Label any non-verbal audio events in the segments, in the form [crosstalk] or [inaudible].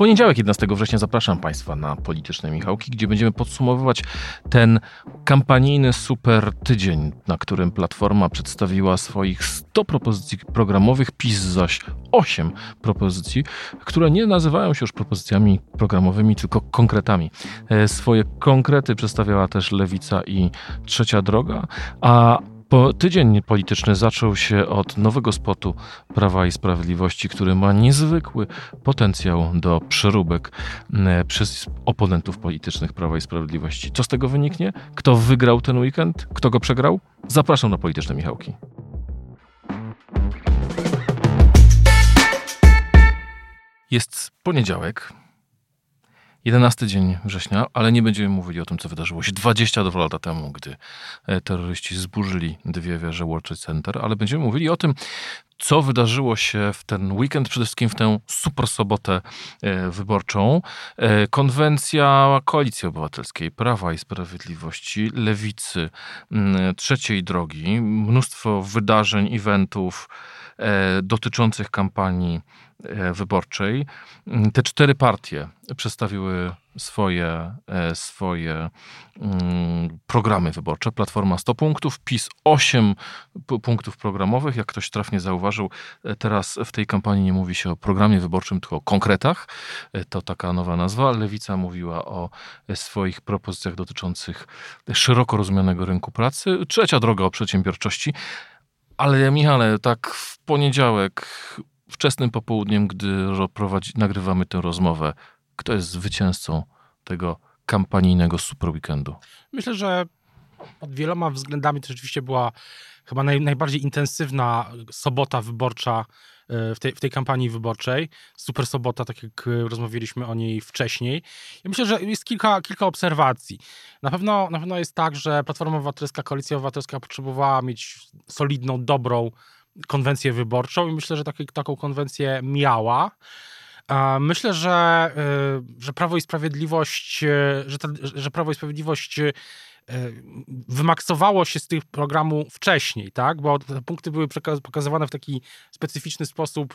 Poniedziałek 11 września zapraszam Państwa na Polityczne Michałki, gdzie będziemy podsumowywać ten kampanijny super tydzień, na którym Platforma przedstawiła swoich 100 propozycji programowych, PiS zaś 8 propozycji, które nie nazywają się już propozycjami programowymi, tylko konkretami. E, Swoje konkrety przedstawiała też Lewica i Trzecia Droga, a po, tydzień polityczny zaczął się od nowego spotu Prawa i Sprawiedliwości, który ma niezwykły potencjał do przeróbek przez oponentów politycznych Prawa i Sprawiedliwości. Co z tego wyniknie? Kto wygrał ten weekend? Kto go przegrał? Zapraszam na polityczne Michałki. Jest poniedziałek, 11 dzień września, ale nie będziemy mówili o tym, co wydarzyło się 22 lata temu, gdy e, terroryści zburzyli dwie wieże World Trade Center, ale będziemy mówili o tym, co wydarzyło się w ten weekend, przede wszystkim w tę super sobotę e, wyborczą. E, Konwencja Koalicji Obywatelskiej, Prawa i Sprawiedliwości, Lewicy, Trzeciej Drogi, mnóstwo wydarzeń, eventów dotyczących kampanii e, wyborczej. Te cztery partie przedstawiły swoje, e, swoje mm, programy wyborcze. Platforma 100 punktów, PiS 8 p- punktów programowych. Jak ktoś trafnie zauważył, e, teraz w tej kampanii nie mówi się o programie wyborczym, tylko o konkretach. E, To taka nowa nazwa. Lewica mówiła o e, swoich propozycjach dotyczących szeroko rozumianego rynku pracy. Trzecia droga o przedsiębiorczości. Ale Michale, tak w poniedziałek, wczesnym popołudniem, gdy nagrywamy tę rozmowę, kto jest zwycięzcą tego kampanijnego super weekendu? Myślę, że pod wieloma względami to rzeczywiście była chyba naj, najbardziej intensywna sobota wyborcza w tej, w tej kampanii wyborczej. Super sobota, tak jak e, rozmawialiśmy o niej wcześniej. Ja myślę, że jest kilka, kilka obserwacji. Na pewno, na pewno jest tak, że Platforma Obywatelska, Koalicja Obywatelska potrzebowała mieć solidną, dobrą konwencję wyborczą i myślę, że taki, taką konwencję miała. Myślę, że, y, że Prawo i Sprawiedliwość, y, że, ta, że Prawo i Sprawiedliwość wymaksowało się z tych programu wcześniej, tak? Bo te punkty były pokazywane w taki specyficzny sposób.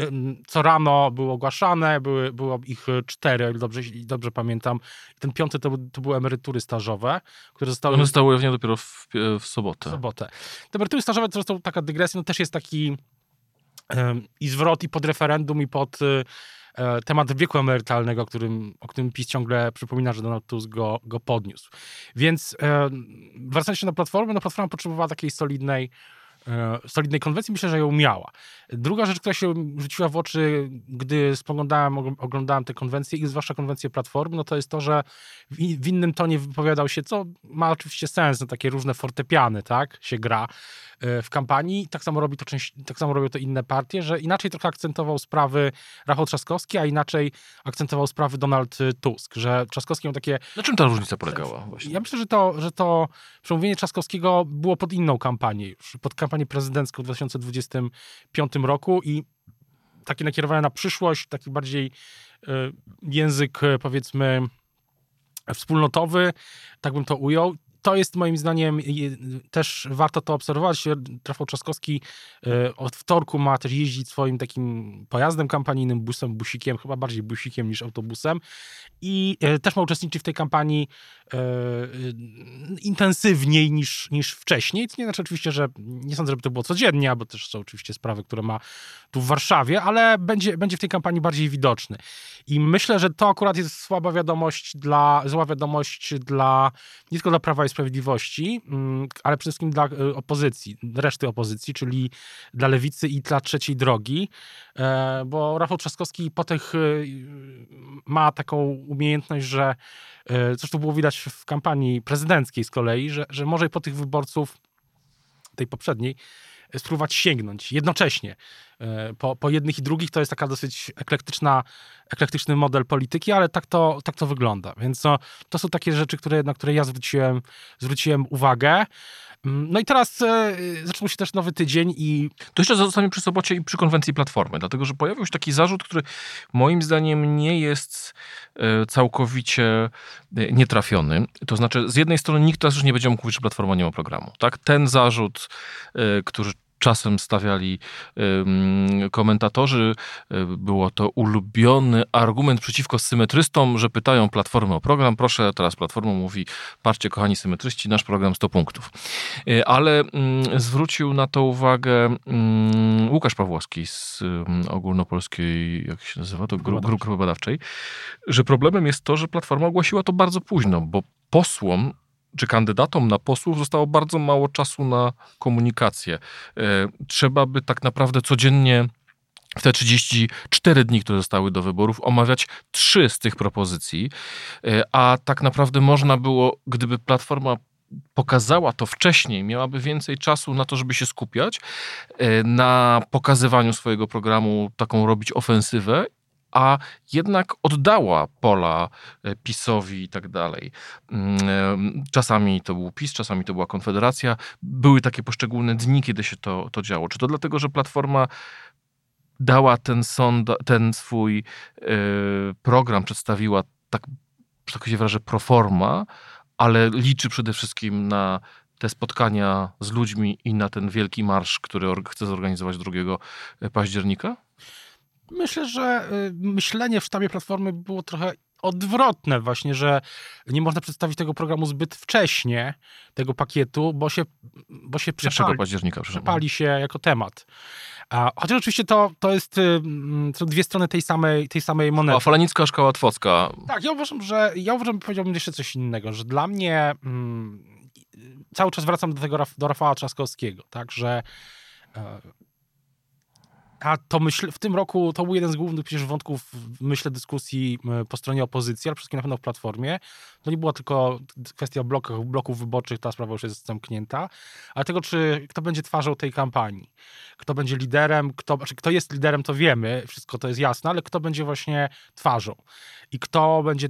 ym, Co rano były ogłaszane, były, było ich cztery, o ile dobrze, dobrze pamiętam. Ten piąty to, to były emerytury stażowe, które zostały One zostały ujawnione dopiero w, w w sobotę. sobotę. Te emerytury stażowe to zresztą taka dygresja, no też jest taki i zwrot i pod referendum i pod e, temat wieku emerytalnego, o którym, o którym PiS ciągle przypomina, że Donald Tusk go, go podniósł. Więc e, wracając się na Platformę, no Platforma potrzebowała takiej solidnej e, solidnej konwencji, myślę, że ją miała. Druga rzecz, która się rzuciła w oczy, gdy spoglądałem, ogl- oglądałem te konwencje i zwłaszcza konwencję Platformy, no to jest to, że w, innym tonie wypowiadał się, co ma oczywiście sens, no takie różne fortepiany, tak, się gra e, w kampanii. Tak samo robi to część, tak samo robią to inne partie, że inaczej trochę akcentował sprawy Rafał Trzaskowski, a inaczej akcentował sprawy Donald Tusk, że Trzaskowski miał takie Na czym ta różnica polegała? Właśnie? ja myślę, że to, że to przemówienie Trzaskowskiego było pod inną kampanię, już pod kampanię prezydencką w 2025 roku i takie nakierowane na przyszłość, taki bardziej e, język, e, powiedzmy, wspólnotowy, tak bym to ujął. To jest moim zdaniem też warto to obserwować. Rafał Trzaskowski e, od wtorku ma też jeździć swoim takim pojazdem kampanijnym, busem, busikiem, chyba bardziej busikiem niż autobusem i e, też ma uczestniczyć w tej kampanii e, intensywniej niż, niż wcześniej. Co nie znaczy oczywiście, że nie sądzę, żeby to było codziennie, bo też są oczywiście sprawy, które ma tu w Warszawie, ale będzie, będzie w tej kampanii bardziej widoczny. I myślę, że to akurat jest słaba wiadomość dla, zła wiadomość dla, nie tylko dla Prawa i Sprawiedliwości, mm, ale przede wszystkim dla e, opozycji, reszty opozycji, czyli dla Lewicy i dla Trzeciej Drogi, e, bo Rafał Trzaskowski po tych e, ma taką umiejętność, że e, zresztą było widać w kampanii prezydenckiej z kolei, że, że może po tych wyborców tej poprzedniej spróbować sięgnąć jednocześnie po, po jednych i drugich. To jest taka dosyć eklektyczna, eklektyczny model polityki, ale tak to, tak to wygląda. Więc no, to są takie rzeczy, które, na które ja zwróciłem, zwróciłem uwagę. Mm, no i teraz e, zaczął się też nowy tydzień i... To jeszcze zostanie przy sobocie i przy konwencji Platformy, dlatego że pojawił się taki zarzut, który moim zdaniem nie jest e, całkowicie e, nietrafiony. To znaczy, z jednej strony nikt teraz już nie będzie mógł mówić, że Platforma nie ma programu. Tak? Ten zarzut, e, który czasem stawiali komentatorzy. E, było to ulubiony argument przeciwko symetrystom, że pytają Platformę o program. Proszę, teraz Platforma mówi, patrzcie kochani symetryści, nasz program 100 punktów. E, ale mm, zwrócił na to uwagę mm, Łukasz Pawłowski z ogólnopolskiej, jak się nazywa to, grupy badawczej, że problemem jest to, że Platforma ogłosiła to bardzo późno, bo posłom czy kandydatom na posłów zostało bardzo mało czasu na komunikację. E, trzeba by tak naprawdę codziennie w te 34 dni, które zostały do wyborów, omawiać trzy z tych propozycji, e, a tak naprawdę można było, gdyby Platforma pokazała to wcześniej, miałaby więcej czasu na to, żeby się skupiać, e, na pokazywaniu swojego programu, taką robić ofensywę a jednak oddała pola e, PiSowi i tak dalej. Mm, e, czasami to był PiS, czasami to była Konfederacja. Były takie poszczególne dni, kiedy się to, to działo. Czy to dlatego, że Platforma dała ten, sąd, ten swój e, program, przedstawiła tak, tak się wyrażę, proforma, ale liczy przede wszystkim na te spotkania z ludźmi i na ten wielki marsz, który chce zorganizować 2 października? Myślę, że y, myślenie w sztabie Platformy było trochę odwrotne właśnie, że nie można przedstawić tego programu zbyt wcześnie, tego pakietu, bo się, bo się przepali, października, przepali się jako temat. A, chociaż oczywiście to, to jest y, są dwie strony tej samej, tej samej monety. A Falanicka Szkoła Twocka. Tak, ja uważam, że ja uważam, powiedziałbym jeszcze coś innego, że dla mnie mm, cały czas wracam do tego do Rafała Trzaskowskiego, tak, że e, a to myśl, w tym roku to był jeden z głównych przecież wątków, myślę, dyskusji po stronie opozycji, ale przede wszystkim na pewno w Platformie. To nie była tylko kwestia bloków, bloków wyborczych, ta sprawa już jest zamknięta, ale tego, czy kto będzie twarzą tej kampanii. Kto będzie liderem, kto, znaczy kto jest liderem, to wiemy, wszystko to jest jasne, ale kto będzie właśnie twarzą. I kto będzie,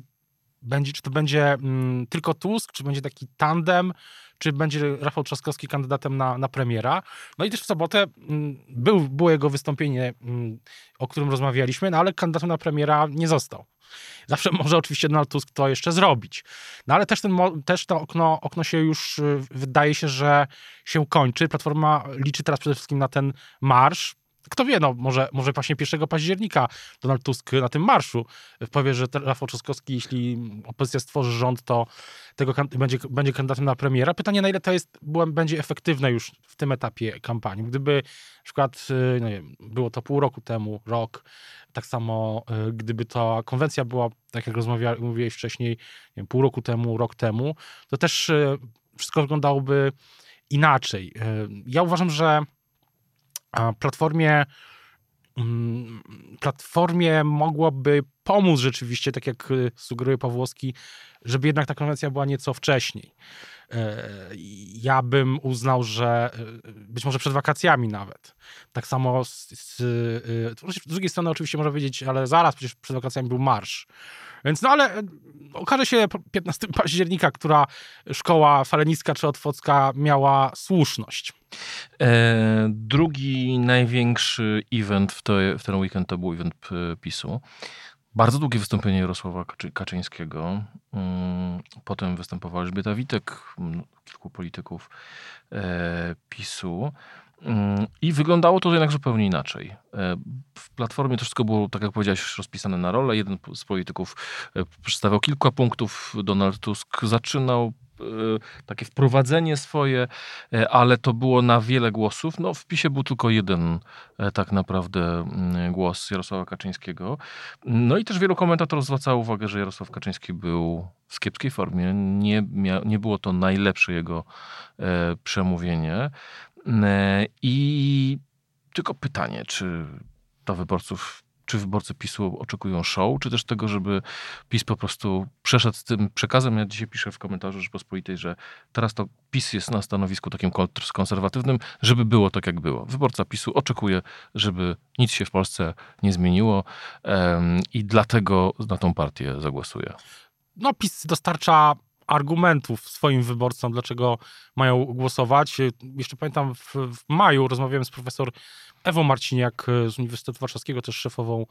będzie czy to będzie mm, tylko Tusk, czy będzie taki tandem, czy będzie Rafał Trzaskowski kandydatem na, na premiera. No i też w sobotę mm, był, było jego wystąpienie, mm, o którym rozmawialiśmy, no ale kandydatem na premiera nie został. Zawsze [laughs] może oczywiście Donald Tusk to jeszcze zrobić. No ale też, ten, też to okno, okno się już y, wydaje się, że się kończy. Platforma liczy teraz przede wszystkim na ten marsz kto wie, no może, może właśnie 1 października Donald Tusk na tym marszu powie, że Rafał Trzaskowski, jeśli opozycja stworzy rząd, to tego będzie, będzie kandydatem na premiera. Pytanie, na ile to jest, będzie efektywne już w tym etapie kampanii. Gdyby na przykład, no nie było to pół roku temu, rok, tak samo y, gdyby ta konwencja była, tak jak mówiłeś wcześniej, wiem, pół roku temu, rok temu, to też y, wszystko wyglądałoby inaczej. Ja uważam, że Platformie mm, Platformie mogłoby pomóc rzeczywiście, tak jak y, sugeruje Pawłowski, żeby jednak ta konwencja była nieco wcześniej. E, ja bym uznał, że y, być może przed wakacjami nawet. Tak samo z, z, y, z drugiej strony oczywiście można powiedzieć, ale zaraz przecież przed wakacjami był marsz. Więc no ale okaże się 15 października, która szkoła falenicka czy otwocka miała słuszność. E, drugi największy event w, to, w ten weekend to był event PiSu. Bardzo długie wystąpienie Jarosława Kaczyńskiego. Mm, potem występowała Elżbieta Witek, kilku polityków e, PiSu. Mm, I wyglądało to jednak zupełnie inaczej. E, w Platformie to wszystko było, tak jak powiedziałeś, rozpisane na rolę. Jeden z polityków e, przedstawiał kilka punktów. Donald Tusk zaczynał e, takie wprowadzenie swoje, ale to było na wiele głosów. No, w PiSie był tylko jeden tak naprawdę mm, głos Jarosława Kaczyńskiego. No i też wielu komentatorów zwracało uwagę, że Jarosław Kaczyński był w kiepskiej formie. Nie, mia, nie było to najlepsze jego przemówienie. E, I tylko pytanie, czy to wyborców czy wyborcy PiSu oczekują show, czy też tego, żeby PiS po prostu przeszedł z tym przekazem. Ja dzisiaj piszę w komentarzu Rzeczpospolitej, że teraz to PiS jest na stanowisku takim konserwatywnym, żeby było tak, jak było. Wyborca PiSu oczekuje, żeby nic się w Polsce nie zmieniło um, i dlatego na tą partię zagłosuje. No, PiS dostarcza argumentów swoim wyborcom, dlaczego mają głosować. Jeszcze pamiętam w, w maju rozmawiałem z profesor Ewą Marciniak z Uniwersytetu Warszawskiego, też szefową e,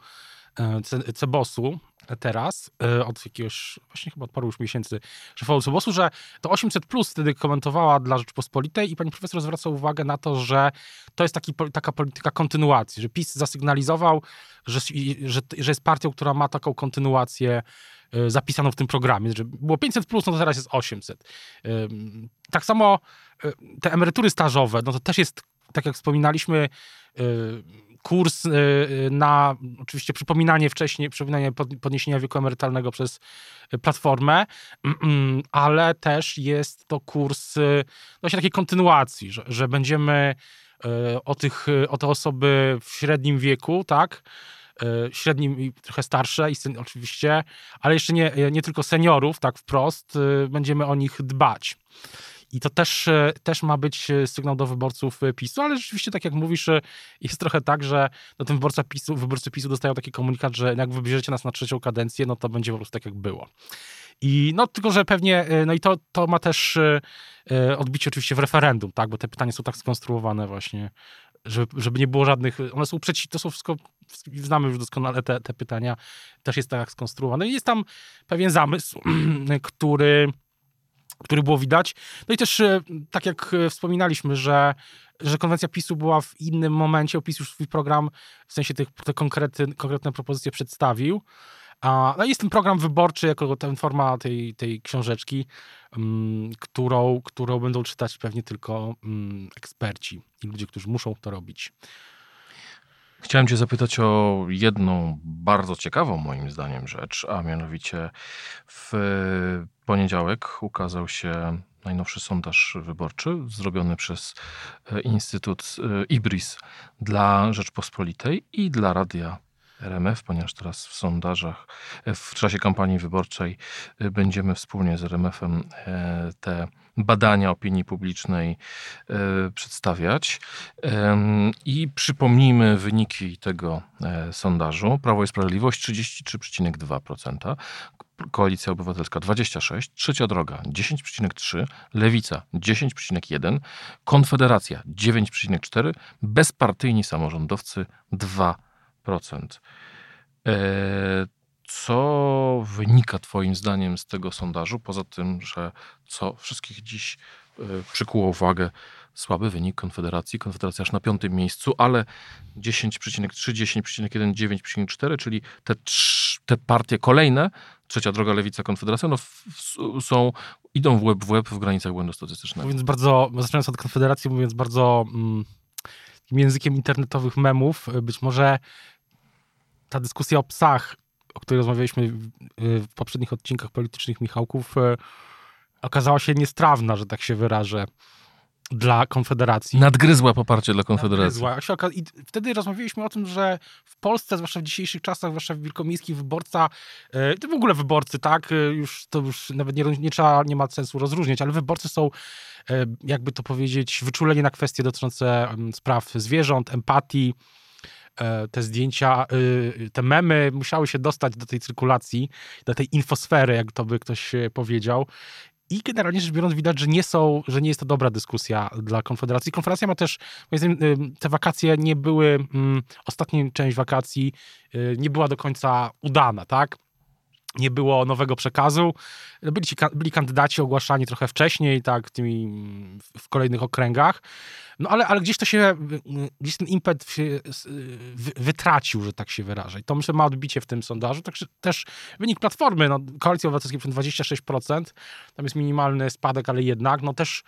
Cebosu teraz, e, od jakiegoś, właśnie chyba od paru już miesięcy, szefową Cebosu, że to 800 plus wtedy komentowała dla Rzeczpospolitej i pani profesor zwraca uwagę na to, że to jest taki, taka polityka kontynuacji, że PiS zasygnalizował, że, że, że jest partią, która ma taką kontynuację E, zapisaną w tym programie, że było 500 plus, no to teraz jest 800. E, tak samo e, te emerytury stażowe, no to też jest, tak jak wspominaliśmy, kurs na oczywiście przypominanie wcześniej, przypominanie podniesienia wieku emerytalnego przez platformę, mm, [clears throat] mm, ale też jest to kurs właśnie takiej kontynuacji, że, że będziemy o, tych, o te osoby w średnim wieku, tak, średnim i trochę starsze, i oczywiście, ale jeszcze nie, nie tylko seniorów, tak wprost, będziemy o nich dbać. I to też, e, też ma być sygnał do wyborców PiSu, ale rzeczywiście, tak jak mówisz, jest trochę tak, że no, ten wyborca PiSu, wyborcy PiSu dostają taki komunikat, że jak wybierzecie nas na trzecią kadencję, no to będzie po prostu tak, jak było. I no tylko, że pewnie, no i to, to ma też odbicie oczywiście w referendum, tak, bo te pytania są tak skonstruowane właśnie, żeby, żeby nie było żadnych, one są przeciw, to są wszystko, znamy już doskonale te, te pytania, też jest tak skonstruowane. I jest tam pewien zamysł, [clears throat] który, który było widać. No i też, e, tak jak e, wspominaliśmy, że, że konwencja PiSu była w innym momencie, PiS już swój program, w sensie tych, te konkrety, konkretne propozycje przedstawił. A, no jest ten program wyborczy, jako ten forma tej, tej książeczki, um, którą, którą będą czytać pewnie tylko um, eksperci i ludzie, którzy muszą to robić. Chciałem Cię zapytać o jedną bardzo ciekawą, moim zdaniem, rzecz, a mianowicie w poniedziałek ukazał się najnowszy sondaż wyborczy zrobiony przez e, Instytut e, IBRIS dla Rzeczpospolitej i dla Radia RMF, ponieważ teraz w sondażach, e, w czasie kampanii wyborczej e, będziemy wspólnie z RMF-em e, te badania opinii publicznej przedstawiać. I przypomnijmy wyniki tego sondażu. Prawo i Sprawiedliwość 33,2%, Koalicja Obywatelska 26, Trzecia Droga 10,3, Lewica 10,1, Konfederacja 9,4, bezpartyjni samorządowcy 2%. E, co wynika Twoim zdaniem z tego sondażu, poza tym, że co wszystkich dziś e, przykuło uwagę słaby wynik Konfederacji. Konfederacja aż na piątym miejscu, ale 10,3, 10,1, 9,4, czyli te, te partie kolejne, trzecia droga Lewica, Konfederacja, no są, idą w łeb w łeb w granicach błędu statystycznego. Bardzo, zaczynając od Konfederacji, mówiąc bardzo mm, językiem internetowych memów, być może ta dyskusja o psach, o której rozmawialiśmy w poprzednich odcinkach politycznych Michałków, e, okazała się niestrawna, że tak się wyrażę, dla Konfederacji. Nadgryzła poparcie dla Konfederacji. Nadgryzła. I wtedy rozmawialiśmy o tym, że w Polsce, zwłaszcza w dzisiejszych czasach, zwłaszcza w wielkomiejskich, wyborca, e, to w ogóle wyborcy, tak, e, już to już nawet nie, nie trzeba, nie ma sensu rozróżniać, ale wyborcy są, jakby to powiedzieć, wyczuleni na kwestie dotyczące spraw zwierząt, empatii, te zdjęcia, y, te memy musiały się dostać do tej cyrkulacji, do tej infosfery, jak to by ktoś powiedział. I generalnie rzecz biorąc, widać, że nie są, że nie jest to dobra dyskusja dla Konfederacji. Konfederacja ma też, te wakacje nie były, mm, ostatnia część wakacji nie była do końca udana, tak? Nie było nowego przekazu. Byli, ci, byli kandydaci ogłaszani trochę wcześniej, tak, tymi w kolejnych okręgach. No ale, ale gdzieś to się, gdzieś ten impet się wytracił, że tak się wyrażę. I to myślę ma odbicie w tym sondażu. Także też wynik Platformy, no, Koalicji Obywatelskiej 26%, tam jest minimalny spadek, ale jednak, no też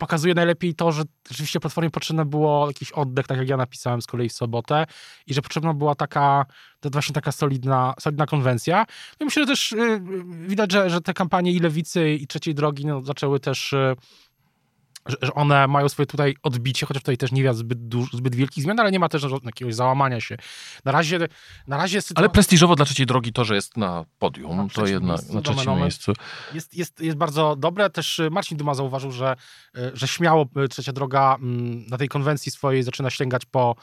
pokazuje najlepiej to, że rzeczywiście Platformie potrzebne było jakiś oddech, tak jak ja napisałem z kolei w sobotę i że potrzebna była taka, to właśnie taka solidna, solidna konwencja. No i myślę, że też yy, widać, że, że te kampanie i Lewicy i Trzeciej Drogi no, zaczęły też yy, że, że one mają swoje tutaj odbicie, chociaż tutaj też nie widać zbyt, duż, zbyt wielkich zmian, ale nie ma też jakiegoś załamania się. Na razie, na razie sytuacja... Ale prestiżowo dla trzeciej drogi to, że jest na podium, Na to jednak miejscu, na trzecim nomen miejscu. jest, jest, jest bardzo dobre. Też y, Marcin Duma zauważył, że, y, że śmiało y, Trzecia Droga mm, na tej konwencji swojej zaczyna sięgać po,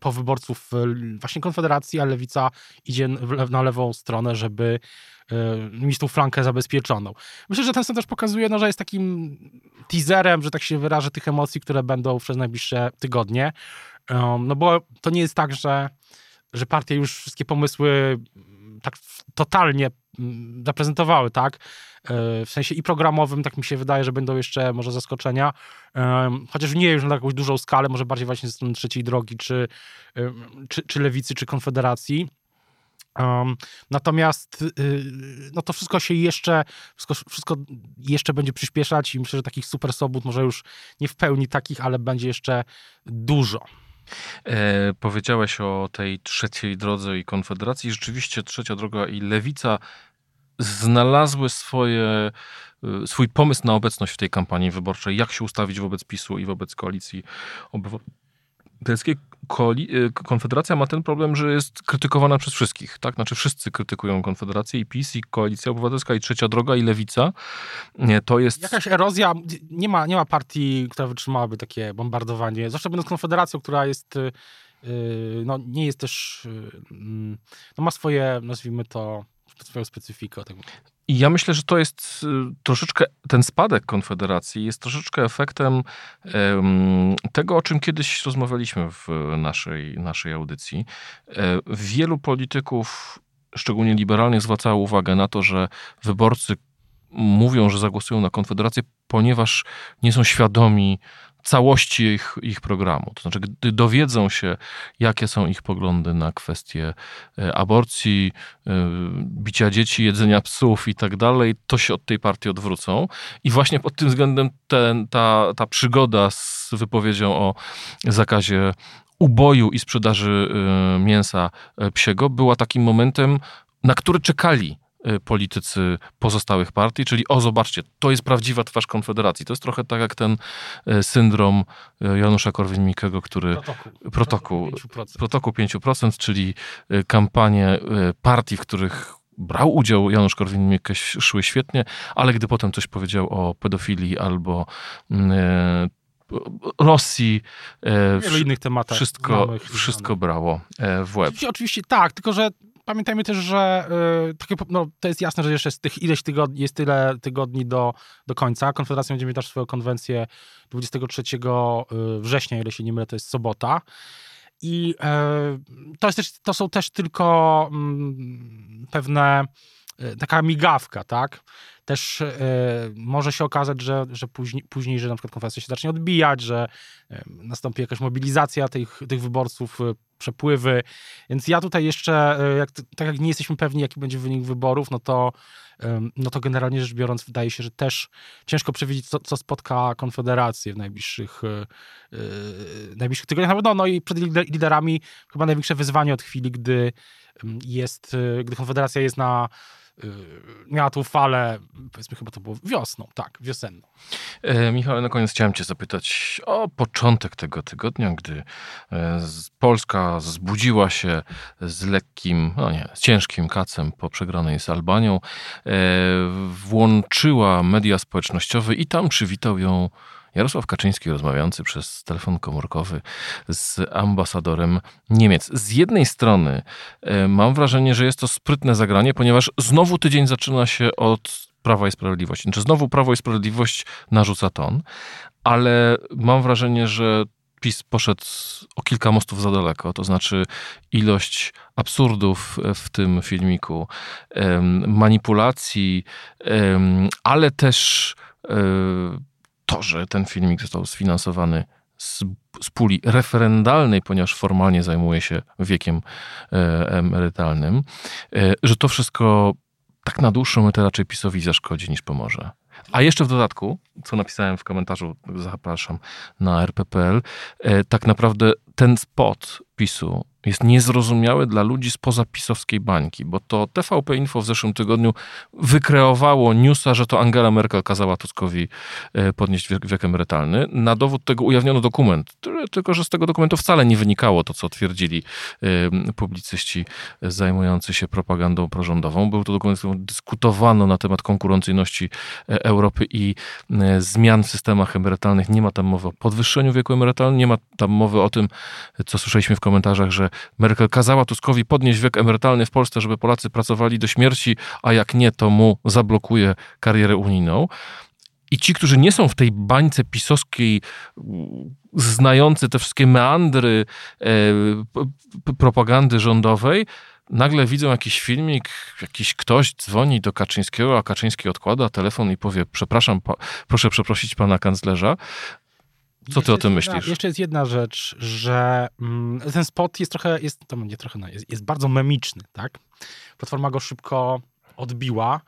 po wyborców właśnie Konfederacji, a Lewica idzie na lewą stronę, żeby mieć tą flankę zabezpieczoną. Myślę, że ten sondaż pokazuje, no, że jest takim teaserem, że tak się wyrażę, tych emocji, które będą przez najbliższe tygodnie. Um, no bo to nie jest tak, że, że partie już wszystkie pomysły mm, tak totalnie mm, zaprezentowały, tak? E, W sensie i programowym, tak mi się wydaje, że będą jeszcze może zaskoczenia, Em, chociaż nie już na jakąś dużą skalę, może bardziej właśnie ze strony trzeciej drogi, czy, czy, czy lewicy, czy konfederacji. Um, natomiast y, no to wszystko się jeszcze, wszystko, wszystko jeszcze będzie przyspieszać i myślę, że takich super sobót może już nie w pełni takich, ale będzie jeszcze dużo. E, powiedziałeś o tej trzeciej drodze i konfederacji. Rzeczywiście trzecia droga i lewica znalazły swoje, y, swój pomysł na obecność w tej kampanii wyborczej, jak się ustawić wobec PiSu i wobec koalicji obywatelskiej. Y, Konfederacja ma ten problem, że jest krytykowana przez wszystkich, tak? Znaczy wszyscy krytykują Konfederację i PiS, i Koalicja Obywatelska, i Trzecia Droga, i Lewica. To jest... Jakaś erozja, nie ma, nie ma partii, która wytrzymałaby takie bombardowanie, zwłaszcza będąc konfederacją, która jest, y, y, no nie jest też, mm, no ma swoje, nazwijmy to, swoją specyfikę. Tak. I ja myślę, że to jest y, troszeczkę, ten spadek Konfederacji jest troszeczkę efektem em, tego, o czym kiedyś rozmawialiśmy w naszej, naszej audycji. E, wielu polityków, szczególnie liberalnych, zwracało uwagę na to, że wyborcy mówią, że zagłosują na Konfederację, ponieważ nie są świadomi całości ich, ich programu. To znaczy, gdy dowiedzą się, jakie są ich poglądy na kwestie e, aborcji, e, bicia dzieci, jedzenia psów i tak dalej, to się od tej partii odwrócą. I właśnie pod tym względem ten, ta, ta przygoda z wypowiedzią o zakazie uboju i sprzedaży e, mięsa psiego była takim momentem, na który czekali politycy pozostałych partii, czyli o zobaczcie, to jest prawdziwa twarz Konfederacji. To jest trochę tak jak ten e, syndrom e, Janusza Korwin-Mikkego, który Protokół. Protokół. 5%. protokół 5%, czyli kampanie partii, w których brał udział Janusz Korwin-Mikke szły świetnie, ale gdy potem coś powiedział o pedofilii albo e, Rosji, e, W wielu innych tematach. wszystko, wszystko znanych. brało e, w łeb. Oczywiście, oczywiście tak, tylko że pamiętajmy też, że y, no, to jest jasne, że jeszcze jest tych ileś tygodni, jest tyle tygodni do, do końca. Konfederacja będzie mieć też swoją konwencję 23 września, ile się nie mylę, to jest sobota. I e, to, jest też, to są też tylko mm, pewne e, taka migawka, tak? Też e, może się okazać, że, że później, później, że na przykład konferencja się zacznie odbijać, że nastąpi jakaś mobilizacja tych, tych wyborców, przepływy. Więc ja tutaj jeszcze, e, jak, tak jak nie jesteśmy pewni, jaki będzie wynik wyborów, no to, no to generalnie rzecz biorąc, wydaje się, że też ciężko przewidzieć, co, co spotka Konfederację w najbliższych, e, najbliższych tygodniach. Pewno, no i przed lider- liderami chyba największe wyzwanie od chwili, gdy jest, gdy Konfederacja jest na miała tą falę, powiedzmy chyba to było wiosną, tak, wiosenną. E, Michał, na koniec chciałem cię zapytać o początek tego tygodnia, gdy e, Polska zbudziła się z lekkim, no nie, z ciężkim kacem po przegranej z Albanią, e, włączyła media społecznościowe i tam przywitał ją Jarosław Kaczyński rozmawiający przez telefon komórkowy z ambasadorem Niemiec. Z jednej strony e, mam wrażenie, że jest to sprytne zagranie, ponieważ znowu tydzień zaczyna się od Prawa i Sprawiedliwości. Znaczy znowu Prawo i Sprawiedliwość narzuca ton, ale mam wrażenie, że PiS poszedł o kilka mostów za daleko, to znaczy ilość absurdów w tym filmiku, manipulacji, ale też e, to, że ten filmik został sfinansowany z, z puli referendalnej, ponieważ formalnie zajmuje się wiekiem e, emerytalnym, e, że to wszystko tak na dłuższą metę raczej PiSowi zaszkodzi niż pomoże. A jeszcze w dodatku, co napisałem w komentarzu, zapraszam na rp.pl, e, tak naprawdę ten spot PiSu jest niezrozumiały dla ludzi spoza pisowskiej bańki, bo to TVP Info w zeszłym tygodniu wykreowało newsa, że to Angela Merkel kazała Tuskowi e, podnieść wiek, wiek emerytalny. Na dowód tego ujawniono dokument, tylko że z tego dokumentu wcale nie wynikało to, co twierdzili e, publicyści zajmujący się propagandą prorządową. Był to dokument, w którym dyskutowano na temat konkurencyjności e, Europy i zmian w systemach emerytalnych. Nie ma tam mowy o podwyższeniu wieku emerytalnego, nie ma tam mowy o tym, co słyszeliśmy w komentarzach, że Merkel kazała Tuskowi podnieść wiek emerytalny w Polsce, żeby Polacy pracowali do śmierci, a jak nie, to mu zablokuje karierę unijną. I ci, którzy nie są w tej bańce pisowskiej, znający te wszystkie meandry e, propagandy rządowej, nagle widzą jakiś filmik, jakiś ktoś dzwoni do Kaczyńskiego, a Kaczyński odkłada telefon i powie: Przepraszam, pa, proszę przeprosić pana kanclerza. Co ty o tym myślisz? jeszcze jest jedna rzecz, że mm, ten spot jest trochę, jest, to nie trochę, jest, jest bardzo memiczny, tak? Platforma go szybko odbiła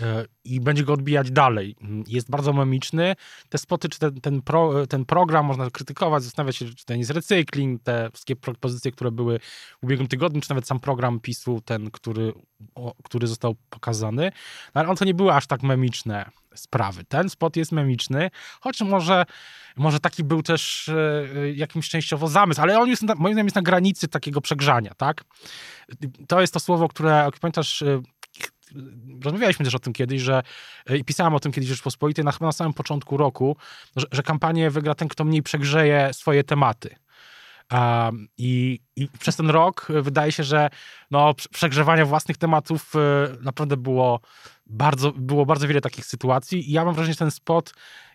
e, i będzie go odbijać dalej. Jest bardzo memiczny. Te spoty, czy ten, ten, pro, ten program można krytykować, zastanawiać się, czy to jest recykling, te wszystkie propozycje, które były w ubiegłym tygodniu, czy nawet sam program PiSu, ten, który, o, który został pokazany. No, ale on to nie były aż tak memiczne sprawy. Ten spot jest memiczny, choć może, może taki był też e, jakimś częściowo zamysł, ale on jest, moim zdaniem jest na granicy takiego przegrzania, tak? To jest to słowo, które, jak pamiętasz, e, rozmawialiśmy też o tym kiedyś, że e, i pisałem o tym kiedyś w Rzeczpospolitej, na, chyba na samym początku roku, że, że kampanię wygra ten, kto mniej przegrzeje swoje tematy. Um, i, I przez ten rok wydaje się, że no, przegrzewania własnych tematów y, naprawdę było bardzo, było bardzo wiele takich sytuacji. I ja mam wrażenie, że ten spot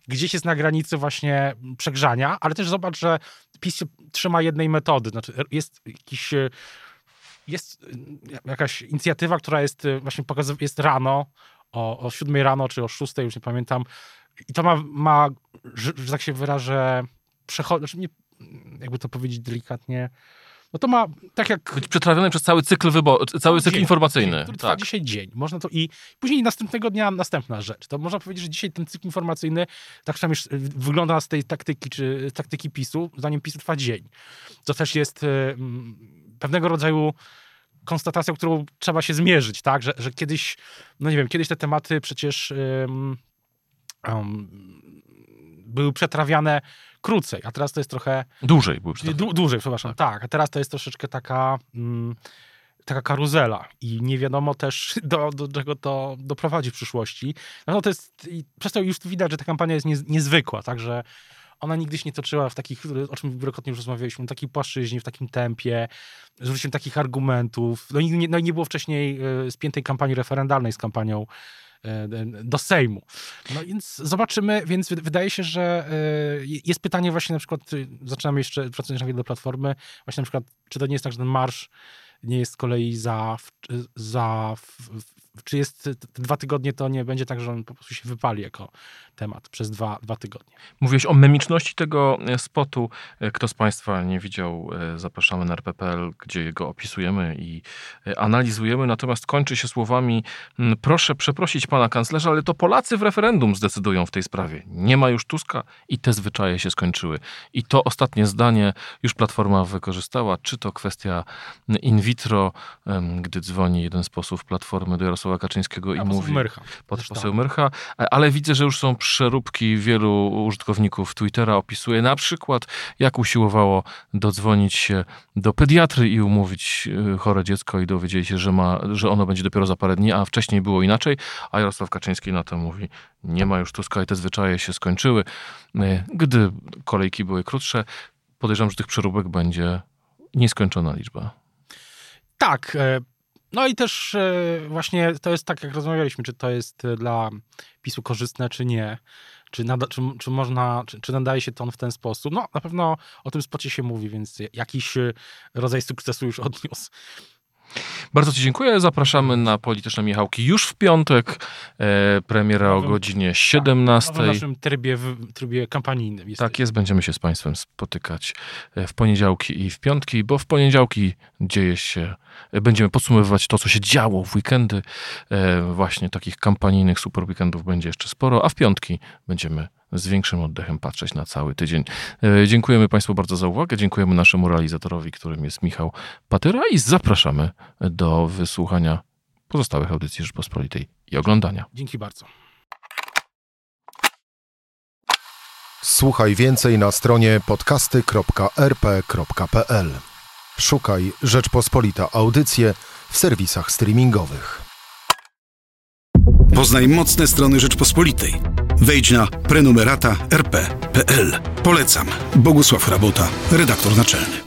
gdzieś jest na granicy właśnie przegrzania, ale też zobacz, że PiS trzyma jednej metody. Znaczy jest jakiś jest y, jakaś inicjatywa, która jest y, właśnie pokazuje, jest rano, o, o 7 rano czy o 6, już nie pamiętam. I to ma, ma że, że tak się wyrażę, przechodzi, znaczy nie, jakby to powiedzieć delikatnie, no to ma tak jak... Być przetrawiony przez cały cykl wybor- cały cykl dzień, informacyjny. Który trwa tak. dzisiaj dzień. Można to i później następnego dnia następna rzecz. To można powiedzieć, że dzisiaj ten cykl informacyjny tak przynajmniej wygląda z tej taktyki, czy taktyki PiSu, zanim PiSu trwa dzień. To też jest y, pewnego rodzaju konstatacją, którą trzeba się zmierzyć, tak? Że, że kiedyś, no nie wiem, kiedyś te tematy przecież um, um, były przetrawiane krócej, a teraz to jest trochę... Dłużej były przetrawiane. dłużej, przepraszam, tak. tak. A teraz to jest troszeczkę taka... Mm, taka karuzela i nie wiadomo też, [laughs] do, do czego to doprowadzi w przyszłości. No to jest, przez to już widać, że ta kampania jest niezwykła, także ona nigdy się nie toczyła w takich, o czym wielokrotnie już rozmawialiśmy, w takiej płaszczyźnie, w takim tempie, z użyciem takich argumentów. No i nie, no nie było wcześniej e, spiętej kampanii referendalnej z kampanią e, do Sejmu. No więc zobaczymy, więc wydaje się, że e, jest pytanie właśnie na przykład, zaczynamy jeszcze, wracając na do Platformy, właśnie na przykład, czy to nie jest tak, że ten marsz nie jest z kolei za, za czy jest dwa tygodnie, to nie będzie tak, że on po prostu się wypali jako temat przez dwa, dwa tygodnie. Mówiłeś o memiczności tego e, spotu. E, kto z Państwa nie widział, e, zapraszamy na RPPL, gdzie go opisujemy i analizujemy. Natomiast kończy się słowami: Proszę przeprosić pana kanclerza, ale to Polacy w referendum zdecydują w tej sprawie. Nie ma już Tuska i te zwyczaje się skończyły. I to ostatnie zdanie już Platforma wykorzystała. Czy to kwestia in vitro, gdy dzwoni jeden z posłów Platformy do Jarosława Kaczyńskiego i mówi... Myrcha. Pod poseł Myrcha. Ale widzę, że już są przeróbki wielu użytkowników Twittera. Opisuje na przykład, jak usiłowało dodzwonić się do pediatry i umówić y, chore dziecko i dowiedzieli się, że, ma, że ono będzie dopiero za parę dni, a wcześniej było inaczej. A Jarosław Kaczyński na to mówi, nie ma już Tuska i te zwyczaje się skończyły. Y, gdy kolejki były krótsze, podejrzewam, że tych przeróbek będzie nieskończona liczba. Tak, e, no i też e, właśnie to jest tak, jak rozmawialiśmy, czy to jest e, dla PiSu korzystne, czy nie. Czy, nada, czy, czy można, czy, czy nadaje się ton w ten sposób? No, na pewno o tym spocie się mówi, więc jakiś rodzaj sukcesu już [laughs] odniósł. Bardzo Ci dziękuję. Zapraszamy na Polityczne Michałki już w piątek. E, premiera o godzinie 17. Tak, w naszym trybie, w trybie kampanijnym. Jest tak jest, będziemy się z Państwem spotykać e, w poniedziałki i w piątki, bo w poniedziałki dzieje się, e, będziemy podsumowywać to, co się działo w weekendy. E, właśnie takich kampanijnych super weekendów będzie jeszcze sporo, a w piątki będziemy z większym oddechem patrzeć na cały tydzień. E, dziękujemy Państwu bardzo za uwagę. Dziękujemy naszemu realizatorowi, którym jest Michał Patyra i zapraszamy do wysłuchania pozostałych audycji Rzeczpospolitej i oglądania. Dzięki bardzo. Słuchaj więcej na stronie podcasty.rp.pl. Szukaj Rzeczpospolita Audycje w serwisach streamingowych. Poznaj mocne strony Rzeczpospolitej. Wejdź na prenumerata rp.pl. Polecam. Bogusław Rabota, redaktor naczelny.